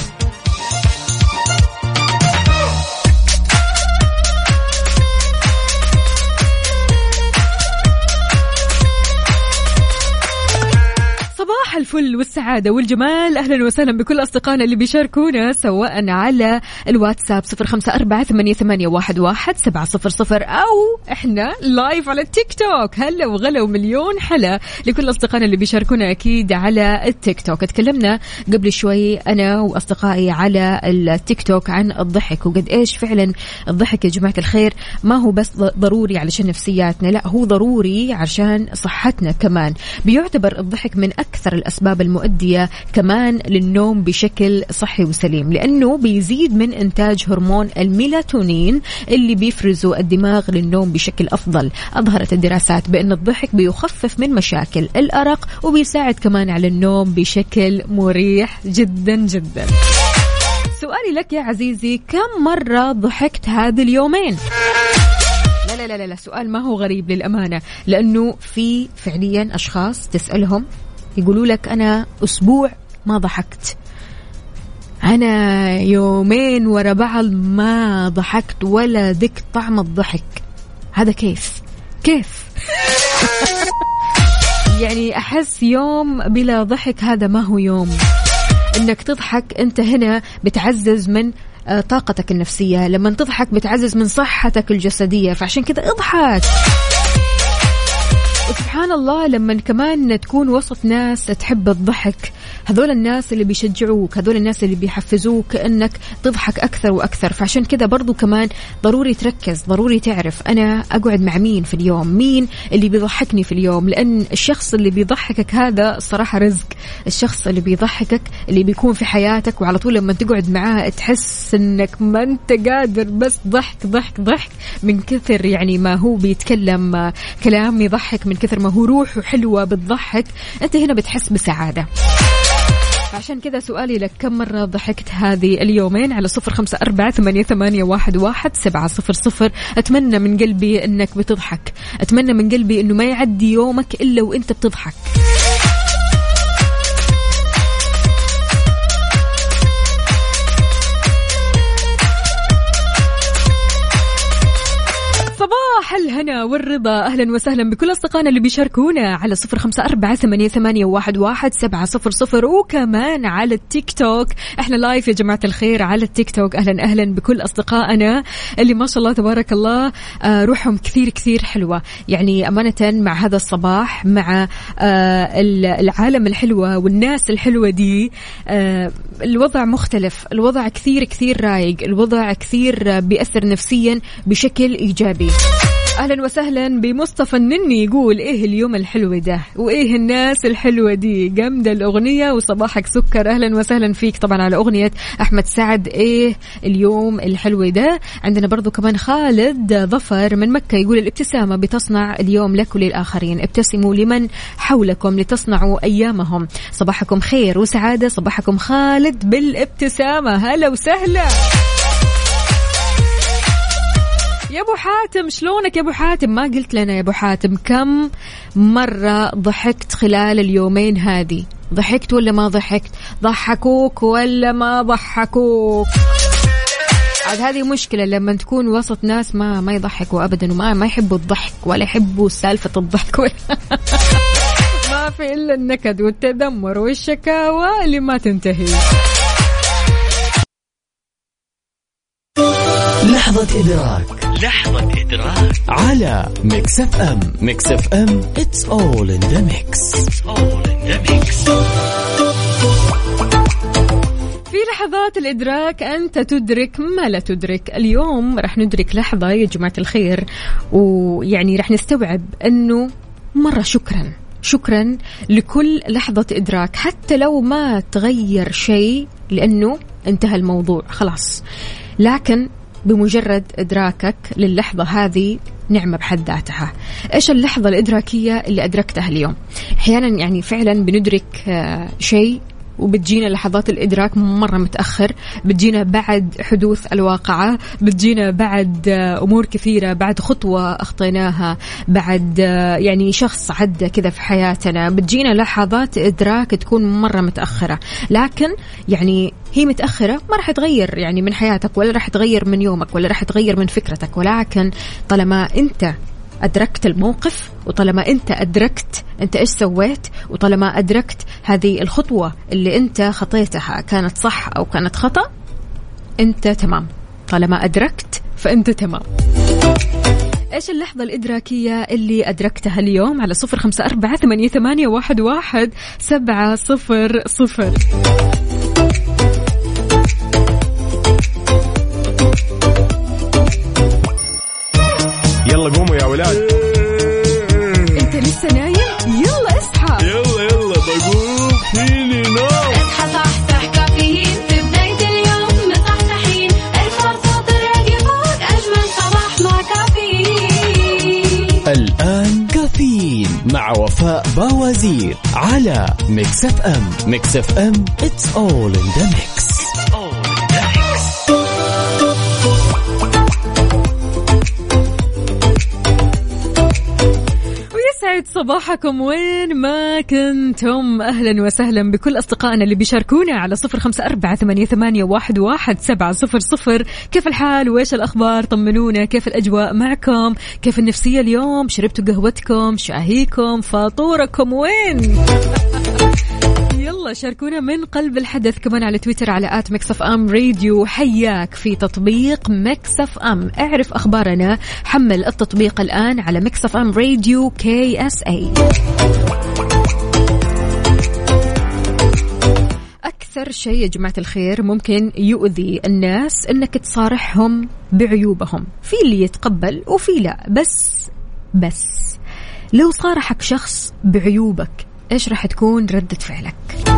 الفل والسعادة والجمال. أهلا وسهلا بكل أصدقائنا اللي بيشاركونا سواء على الواتساب صفر خمسة أربعة ثمانية, واحد سبعة صفر صفر أو إحنا live على التيك توك هلا وغلا ومليون حلا لكل أصدقائنا اللي بيشاركونا أكيد على التيك توك. تكلمنا قبل شوي أنا وأصدقائي على التيك توك عن الضحك وقد إيش فعلا الضحك يا جماعة الخير ما هو بس ضروري علشان نفسياتنا لا هو ضروري عشان صحتنا كمان. بيعتبر الضحك من أكثر الأسباب المؤدية كمان للنوم بشكل صحي وسليم لأنه بيزيد من إنتاج هرمون الميلاتونين اللي بيفرزه الدماغ للنوم بشكل أفضل أظهرت الدراسات بأن الضحك بيخفف من مشاكل الأرق وبيساعد كمان على النوم بشكل مريح جدا جدا سؤالي لك يا عزيزي كم مرة ضحكت هذه اليومين؟ لا لا لا لا سؤال ما هو غريب للأمانة لأنه في فعليا أشخاص تسألهم يقولوا لك أنا أسبوع ما ضحكت. أنا يومين ورا بعض ما ضحكت ولا ذقت طعم الضحك. هذا كيف؟ كيف؟ يعني أحس يوم بلا ضحك هذا ما هو يوم. إنك تضحك أنت هنا بتعزز من آه، طاقتك النفسية. لما تضحك بتعزز من صحتك الجسدية. فعشان كذا اضحك. وسبحان الله لما كمان تكون وسط ناس تحب الضحك هذول الناس اللي بيشجعوك هذول الناس اللي بيحفزوك إنك تضحك أكثر وأكثر. فعشان كذا برضو كمان ضروري تركز ضروري تعرف أنا أقعد مع مين في اليوم؟ مين اللي بيضحكني في اليوم؟ لأن الشخص اللي بيضحكك هذا الصراحه رزق. الشخص اللي بيضحكك اللي بيكون في حياتك وعلى طول لما تقعد معاه تحس إنك ما أنت قادر بس ضحك ضحك ضحك من كثر يعني ما هو بيتكلم كلام يضحك من كثر ما هو روحه حلوة بتضحك أنت هنا بتحس بسعادة. عشان كذا سؤالي لك كم مرة ضحكت هذه اليومين؟ على صفر خمسة أربعة ثمانية, ثمانية واحد, واحد سبعة صفر صفر. أتمنى من قلبي أنك بتضحك. أتمنى من قلبي أنه ما يعدي يومك إلا وأنت بتضحك. الهنا والرضا. أهلا وسهلا بكل أصدقائنا اللي بيشاركونا على صفر خمسة أربعة ثمانية, ثمانية واحد, واحد سبعة صفر صفر. وكمان على التيك توك. إحنا لايف يا جماعة الخير على التيك توك. أهلا أهلا بكل أصدقائنا اللي ما شاء الله تبارك الله آه، روحهم كثير كثير حلوة. يعني أمانة مع هذا الصباح مع آه، العالم الحلوة والناس الحلوة دي آه، الوضع مختلف. الوضع كثير كثير رايق. الوضع كثير بيأثر نفسيا بشكل إيجابي. أهلا وسهلا بمصطفى النني يقول إيه اليوم الحلو ده؟ وإيه الناس الحلوة دي؟ جامدة الأغنية وصباحك سكر. أهلا وسهلا فيك طبعا على أغنية أحمد سعد. إيه اليوم الحلو ده؟ عندنا برضو كمان خالد ظفر من مكة يقول الابتسامة بتصنع اليوم لك وللآخرين. ابتسموا لمن حولكم لتصنعوا أيامهم. صباحكم خير وسعادة. صباحكم خالد بالابتسامة. هلا وسهلا. يا أبو حاتم شلونك يا أبو حاتم؟ ما قلت لنا يا أبو حاتم كم مرة ضحكت خلال اليومين هذه. ضحكت ولا ما ضحكت؟ ضحكوك ولا ما ضحكوك؟ عاد هذه مشكلة لما تكون وسط ناس ما ما يضحكوا ابدا وما ما يحبوا الضحك ولا يحبوا سالفة الضحك ولا ما في إلا النكد والتذمر والشكاوى اللي ما تنتهي. لحظة إدراك. لحظة إدراك. على Mix FM Mix FM it's all in the mix. All in the mix. في لحظات الإدراك أنت تدرك ما لا تدرك. اليوم رح ندرك لحظة يا جماعة الخير ويعني رح نستوعب أنه مرة شكرا. شكرا لكل لحظة إدراك حتى لو ما تغير شيء لأنه انتهى الموضوع خلاص. لكن بمجرد إدراكك للحظة هذه نعمة بحد ذاتها. إيش اللحظة الإدراكية اللي أدركتها اليوم؟ أحيانا يعني فعلا بندرك آه، شيء وبتجينا لحظات الإدراك مرة متأخر بتجينا بعد حدوث الواقعة بتجينا بعد آه، أمور كثيرة بعد خطوة أخطيناها بعد آه، يعني شخص عدى كذا في حياتنا. بتجينا لحظات إدراك تكون مرة متأخرة. لكن يعني هي متأخرة ما راح تغير يعني من حياتك ولا راح تغير من يومك ولا راح تغير من فكرتك. ولكن طالما أنت أدركت الموقف وطالما أنت أدركت أنت إيش سويت وطالما أدركت هذه الخطوة اللي أنت خطيتها كانت صح أو كانت خطأ أنت تمام. طالما أدركت فأنت تمام. إيش اللحظة الإدراكية اللي أدركتها اليوم؟ على صفر خمسة أربعة ثمانية, ثمانية واحد, واحد سبعة صفر صفر. يلا قوموا يا ولاد. أنت لسه نايم؟ يلا اصحى. يلا يلا بقوم. فيني نوم. اصحى صحصح كافيين. في بداية اليوم مصحصحين ارفع صوت الراديو فوق أجمل صباح مع كافيين. الآن كافيين مع وفاء باوزير على Mix FM. Mix FM it's all in the mix. صباحكم. وين ما كنتم؟ أهلا وسهلا بكل أصدقائنا اللي بيشاركونا على صفر خمسة أربعة ثمانية, واحد, واحد سبعة صفر صفر. كيف الحال؟ وإيش الأخبار؟ طمنونا. كيف الأجواء معكم؟ كيف النفسية اليوم؟ شربتوا قهوتكم؟ شاهيكم؟ فطوركم وين؟ شاركونا من قلب الحدث كمان على تويتر على at Mix FM Radio. حياك في تطبيق Mix FM. اعرف أخبارنا. حمل التطبيق الآن على Mix FM Radio KSA أكثر شيء يا جماعة الخير ممكن يؤذي الناس إنك تصارحهم بعيوبهم. في اللي يتقبل وفي لا. بس بس لو صارحك شخص بعيوبك إيش راح تكون ردة فعلك؟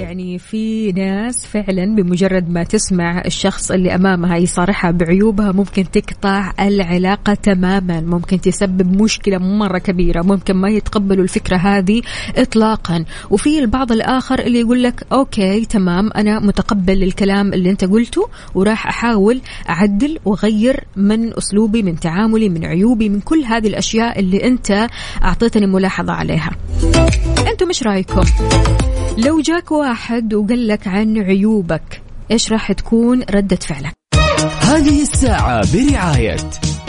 يعني في ناس فعلا بمجرد ما تسمع الشخص اللي أمامها يصارحها بعيوبها ممكن تقطع العلاقة تماما ممكن تسبب مشكلة مرة كبيرة ممكن ما يتقبلوا الفكرة هذه اطلاقا. وفي البعض الآخر اللي يقول لك أوكي تمام أنا متقبل الكلام اللي أنت قلته وراح أحاول أعدل وأغير من أسلوبي من تعاملي من عيوبي من كل هذه الأشياء اللي أنت أعطيتني ملاحظة عليها. أنتم إيش رأيكم؟ لو جاك واحد وقال لك عن عيوبك إيش راح تكون ردة فعلك؟ هذه الساعة برعاية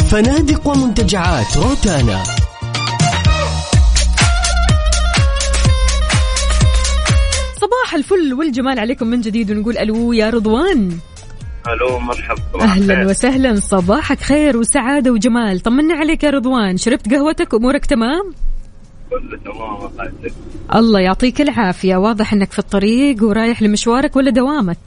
فنادق ومنتجعات روتانا. صباح الفل والجمال عليكم من جديد ونقول ألو يا رضوان. ألو مرحبا. أهلا. وسهلا. صباحك خير وسعادة وجمال. طمنا عليك يا رضوان. شربت قهوتك؟ أمورك تمام؟ كله تمام الله يسلمك الله يعطيك العافية. واضح إنك في الطريق ورايح لمشوارك ولا دوامك؟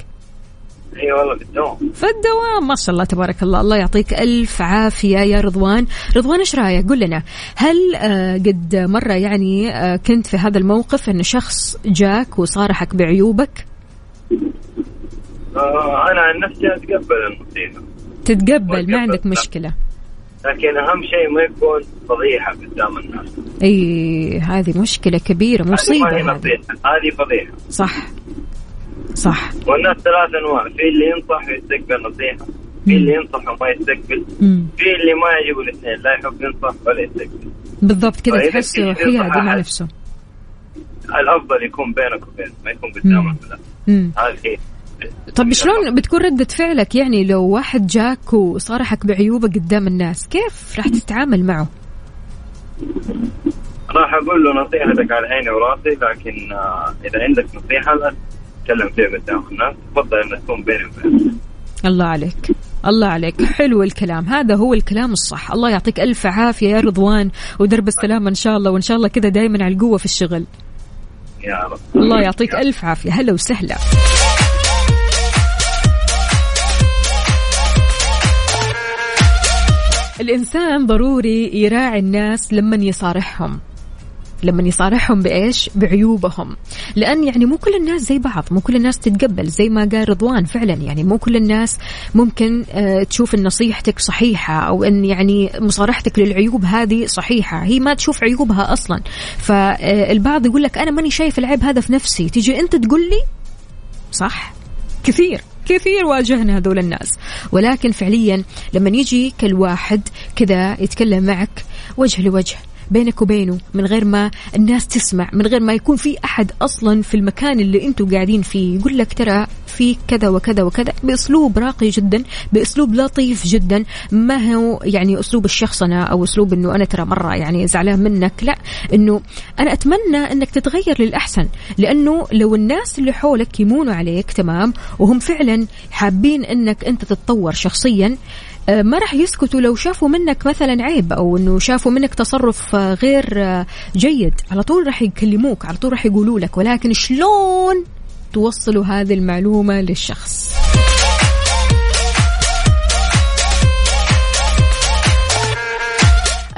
إي والله بالدوام في الدوام. ما شاء الله تبارك الله. الله يعطيك ألف عافية يا رضوان. رضوان إيش رأيك؟ قل لنا هل آه، قد مرة يعني آه، كنت في هذا الموقف أن شخص جاك وصارحك بعيوبك؟ آه أنا عن نفسي أتقبل النصيحه تتقبل ما عندك لا. لكن أهم شيء ما يكون فضيحة قدام الناس. إي هذه مصيبة ما هي هذه. هذه فضيحة. صح. صح. والناس ثلاث أنواع في اللي ينصح ويستقبل نصيحة في اللي ينصح وما يستقبل. في اللي ما يعجبه الاثنين لا يحب ينصح ولا يستقبل. بالضبط كذا تحسه في حيادي مع. نفسه. الأفضل يكون بينك وبينه ما يكون قدام مم. الناس مم. هذه طب شلون بتكون ردة فعلك؟ يعني لو واحد جاك وصارحك بعيوبه قدام الناس كيف راح تتعامل معه؟ راح أقول له نصيحتك على عيني وراسي لكن آه، إذا عندك نصيحة لا تتكلم فيها قدام الناس تفضل انها تكون بيني وبينك. الله عليك. الله عليك. حلو الكلام. هذا هو الكلام الصح. الله يعطيك ألف عافية يا رضوان ودرب السلامة إن شاء الله وإن شاء الله كذا دايما على القوة في الشغل. يا رب. الله يعطيك ألف عافية. هلا وسهلا. الإنسان ضروري يراعي الناس لما يصارحهم. لما يصارحهم بإيش؟ بعيوبهم، لأن يعني مو كل الناس زي بعض، مو كل الناس تتقبل. زي ما قال رضوان فعلا يعني مو كل الناس ممكن آه، تشوف إن نصيحتك صحيحة أو إن يعني مصارحتك للعيوب هذه صحيحة، هي ما تشوف عيوبها أصلا، فالبعض يقول لك أنا ماني شايف العيب هذا في نفسي، تيجي أنت تقول لي؟ صح. كثير. كثير واجهنا هذول الناس. ولكن فعليا لما يجي كل واحد كذا يتكلم معك وجه لوجه بينك وبينه من غير ما الناس تسمع من غير ما يكون في أحد أصلا في المكان اللي أنتم قاعدين فيه. يقول لك ترى في كذا وكذا وكذا بأسلوب راقي جدا بأسلوب لطيف جدا. ما هو يعني أسلوب الشخصنه أو أسلوب إنه أنا ترى مرة يعني زعلان منك؟ لا إنه أنا أتمنى إنك تتغير للأحسن. لأنه لو الناس اللي حولك يمونوا عليك تمام وهم فعلا حابين إنك أنت تتطور شخصيا ما راح يسكتوا لو شافوا منك مثلا عيب أو إنه شافوا منك تصرف آه، غير آه، جيد. على طول راح يكلموك على طول راح يقولوا لك. ولكن شلون توصلوا هذه المعلومة للشخص؟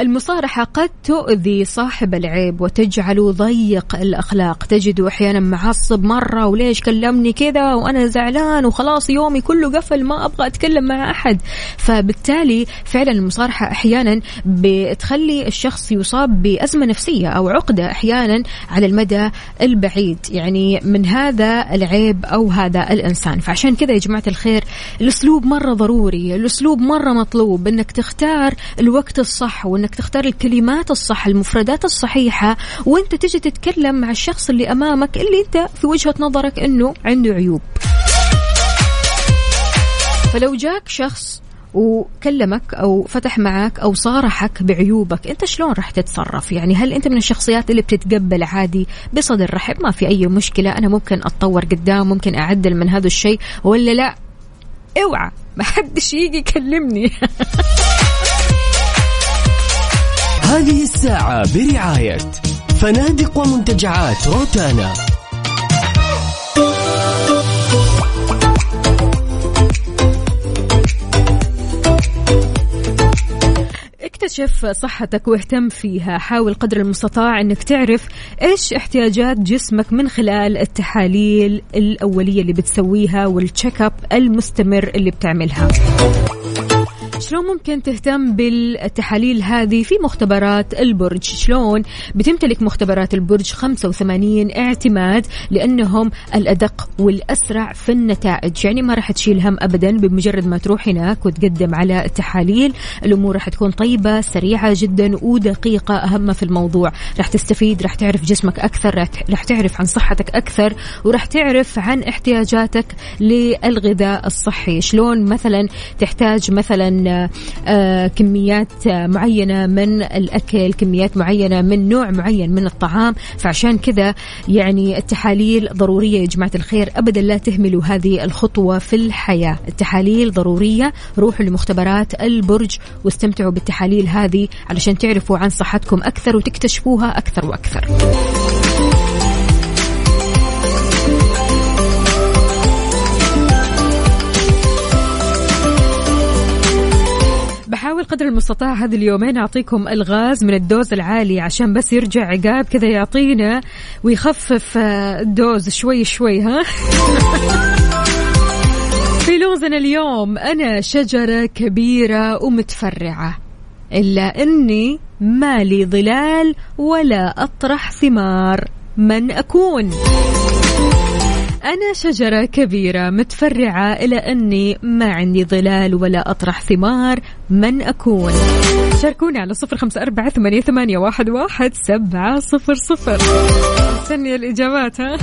المصارحة قد تؤذي صاحب العيب وتجعله ضيق الأخلاق. تجده أحيانا معصب مرة وليش كلمني كذا وأنا زعلان وخلاص يومي كله قفل ما أبغى أتكلم مع أحد. فبالتالي فعلا المصارحة أحيانا بتخلي الشخص يصاب بأزمة نفسية أو عقدة أحيانا على المدى البعيد. يعني من هذا العيب أو هذا الإنسان. فعشان كذا يا جماعة الخير الأسلوب مرة ضروري الأسلوب مرة مطلوب أنك تختار الوقت الصح وأنك تختار الكلمات الصح المفردات الصحيحة وأنت تجي تتكلم مع الشخص اللي أمامك اللي أنت في وجهة نظرك أنه عنده عيوب. فلو جاك شخص وكلمك أو فتح معك أو صارحك بعيوبك أنت شلون راح تتصرف؟ يعني هل أنت من الشخصيات اللي بتتقبل عادي بصدر رحب؟ ما في أي مشكلة أنا ممكن أتطور قدام ممكن أعدل من هذا الشيء ولا لا؟ اوعى ما حدش يجي يكلمني. هذه الساعة برعاية فنادق ومنتجعات روتانا. اكتشف صحتك واهتم فيها. حاول قدر المستطاع إنك تعرف إيش احتياجات جسمك من خلال التحاليل الأولية اللي بتسويها والتشيك اب المستمر اللي بتعملها. شلون ممكن تهتم بالتحاليل هذه في مختبرات البرج؟ شلون؟ بتمتلك مختبرات البرج 85 اعتماد لأنهم الأدق والأسرع في النتائج. يعني ما راح تشيل هم أبدا بمجرد ما تروح هناك وتقدم على التحاليل. الأمور راح تكون طيبة سريعة جدا ودقيقة أهم في الموضوع. راح تستفيد راح تعرف جسمك أكثر راح- تعرف عن صحتك أكثر وراح تعرف عن احتياجاتك للغذاء الصحي. شلون مثلا تحتاج مثلا كميات معينة من الأكل كميات معينة من نوع معين من الطعام. فعشان كذا يعني التحاليل ضرورية يا جماعة الخير. أبدا لا تهملوا هذه الخطوة في الحياة. التحاليل ضرورية. روحوا لمختبرات البرج واستمتعوا بالتحاليل هذه علشان تعرفوا عن صحتكم أكثر وتكتشفوها أكثر وأكثر. قدر المستطاع هذه اليومين أعطيكم الغاز من ال dose العالي عشان بس يرجع عقاب كذا يعطينا ويخفف آه، ال dose شوي شوي ها في لغزنا اليوم أنا شجرة كبيرة ومتفرعة إلا أني مالي ظلال ولا أطرح ثمار من أكون؟ أنا شجرة كبيرة متفرعة إلى أني ما عندي ظلال ولا أطرح ثمار من أكون. شاركوني على صفر خمسة أربعة ثمانية, ثمانية واحد, واحد سبعة صفر صفر. مستنية الإجابات ها؟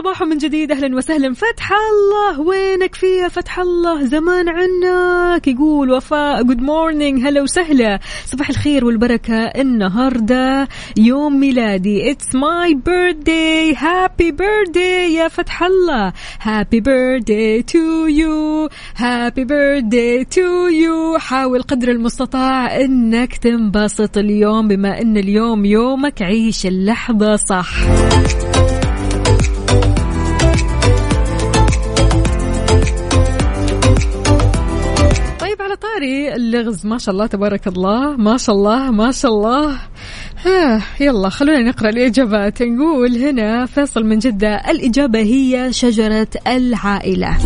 صباحو من جديد أهلا وسهلا. فتح الله وينك فيها؟ فتح الله زمان عنك. يقول وفاء good morning هلا وسهلا. صباح الخير والبركة النهارده يوم ميلادي. it's my birthday happy birthday يا فتح الله. happy birthday to you happy birthday to you حاول قدر المستطاع إنك تنبسط اليوم بما إن اليوم يومك عيش اللحظة صح. طاري اللغز ما شاء الله تبارك الله. ما شاء الله ما شاء الله. ها يلا خلونا نقرأ الاجابات نقول هنا فيصل من جدة الإجابة هي شجرة العائلة.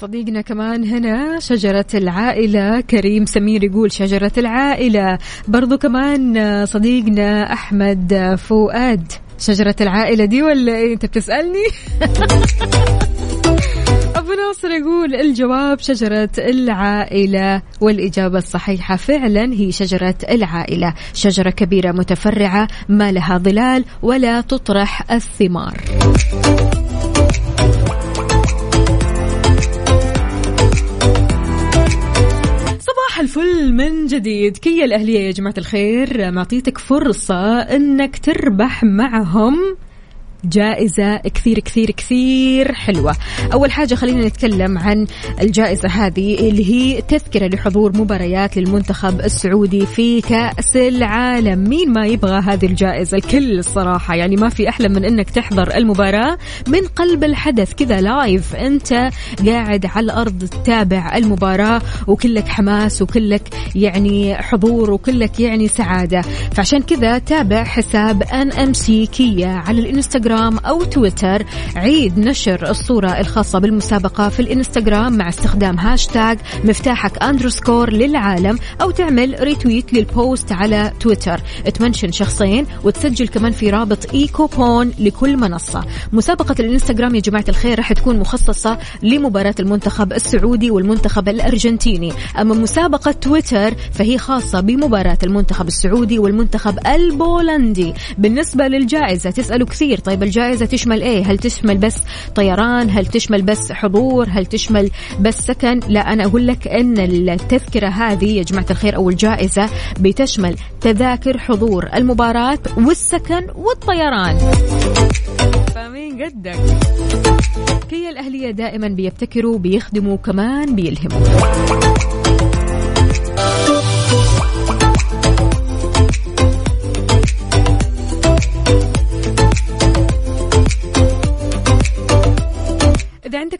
صديقنا كمان هنا شجرة العائلة. كريم سمير يقول شجرة العائلة. برضو كمان صديقنا أحمد فؤاد. شجرة العائلة دي ولا إيه؟ أنت بتسألني؟ أبو ناصر يقول الجواب شجرة العائلة والإجابة الصحيحة فعلا هي شجرة العائلة. شجرة كبيرة متفرعة ما لها ظلال ولا تطرح الثمار. الفل من جديد. كيا الأهلية يا جماعة الخير معطيتك فرصة أنك تربح معهم جائزة كثير كثير كثير حلوة. أول حاجة خلينا نتكلم عن الجائزة هذه اللي هي تذكرة لحضور مباريات للمنتخب السعودي في كأس العالم. مين ما يبغى هذه الجائزة؟ الكل الصراحة. يعني ما في أحلى من أنك تحضر المباراة من قلب الحدث. كذا لايف. أنت قاعد على الأرض تتابع المباراة وكلك حماس وكلك يعني حضور وكلك يعني سعادة. فعشان كذا تابع حساب NMC Kia على الانستغرام أو تويتر. عيد نشر الصورة الخاصة بالمسابقة في الإنستغرام مع استخدام هاشتاج مفتاحك underscore للعالم أو تعمل retweet لل post على تويتر. ت mention شخصين وتسجل كمان في رابط e-coupon لكل منصة. مسابقة الإنستغرام يا جماعة الخير راح تكون مخصصة لمباراة المنتخب السعودي والمنتخب الأرجنتيني. أما مسابقة تويتر فهي خاصة بمباراة المنتخب السعودي والمنتخب البولندي. بالنسبة للجائزة تسألوا كثير. طيب الجائزة تشمل إيه؟ هل تشمل بس طيران؟ هل تشمل بس حضور؟ هل تشمل بس سكن؟ لا أنا أقول لك إن التذكرة هذه يا جماعة الخير أو الجائزة بتشمل تذاكر حضور المباراة والسكن والطيران. فاهمين قدك كيا الأهلية دائما بيبتكروا بيخدموا كمان بيلهموا.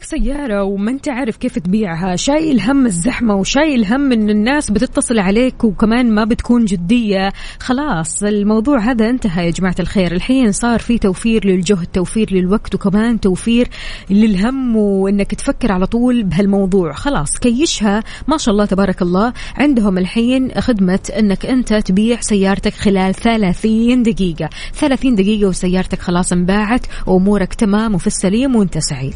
عندك سيارة وما انت عارف كيف تبيعها. شايل هم الزحمة وشايل هم إن الناس بتتصل عليك وكمان ما بتكون جدية. خلاص الموضوع هذا انتهى يا جماعة الخير. الحين صار في توفير للجهد توفير للوقت وكمان توفير للهم وإنك تفكر على طول بهالموضوع. خلاص كيشها. ما شاء الله تبارك الله عندهم الحين خدمة إنك أنت تبيع سيارتك خلال 30 دقيقة. 30 دقيقة وسيارتك خلاص انباعت وأمورك تمام وفي السليم وأنت سعيد.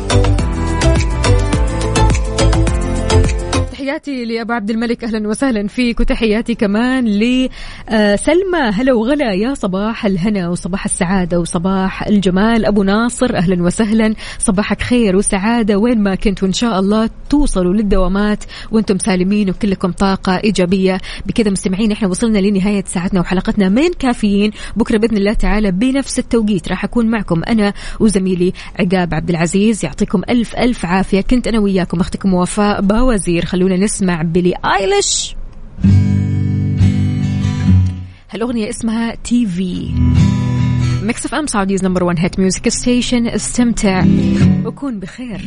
تحياتي لابو عبد الملك. أهلا وسهلا فيك وتحياتي كمان لسلمى هلا وغلا يا صباح الهنا وصباح السعادة وصباح الجمال. أبو ناصر أهلا وسهلا. صباحك خير وسعادة. وين ما كنت وإن شاء الله توصلوا للدوامات وأنتم سالمين وكلكم طاقة إيجابية. بكذا مستمعين إحنا وصلنا لنهاية ساعتنا وحلقتنا من كافيين. بكرة بإذن الله تعالى بنفس التوقيت راح أكون معكم أنا وزميلي عقاب عبد العزيز. يعطيكم ألف ألف عافية. كنت أنا وياكم أختكم وفاء باوزير. خلونا نسمع Billie Eilish. هالأغنية اسمها TV. Mix FM Saudi's number 1 hit music station استمتع. وكون بخير.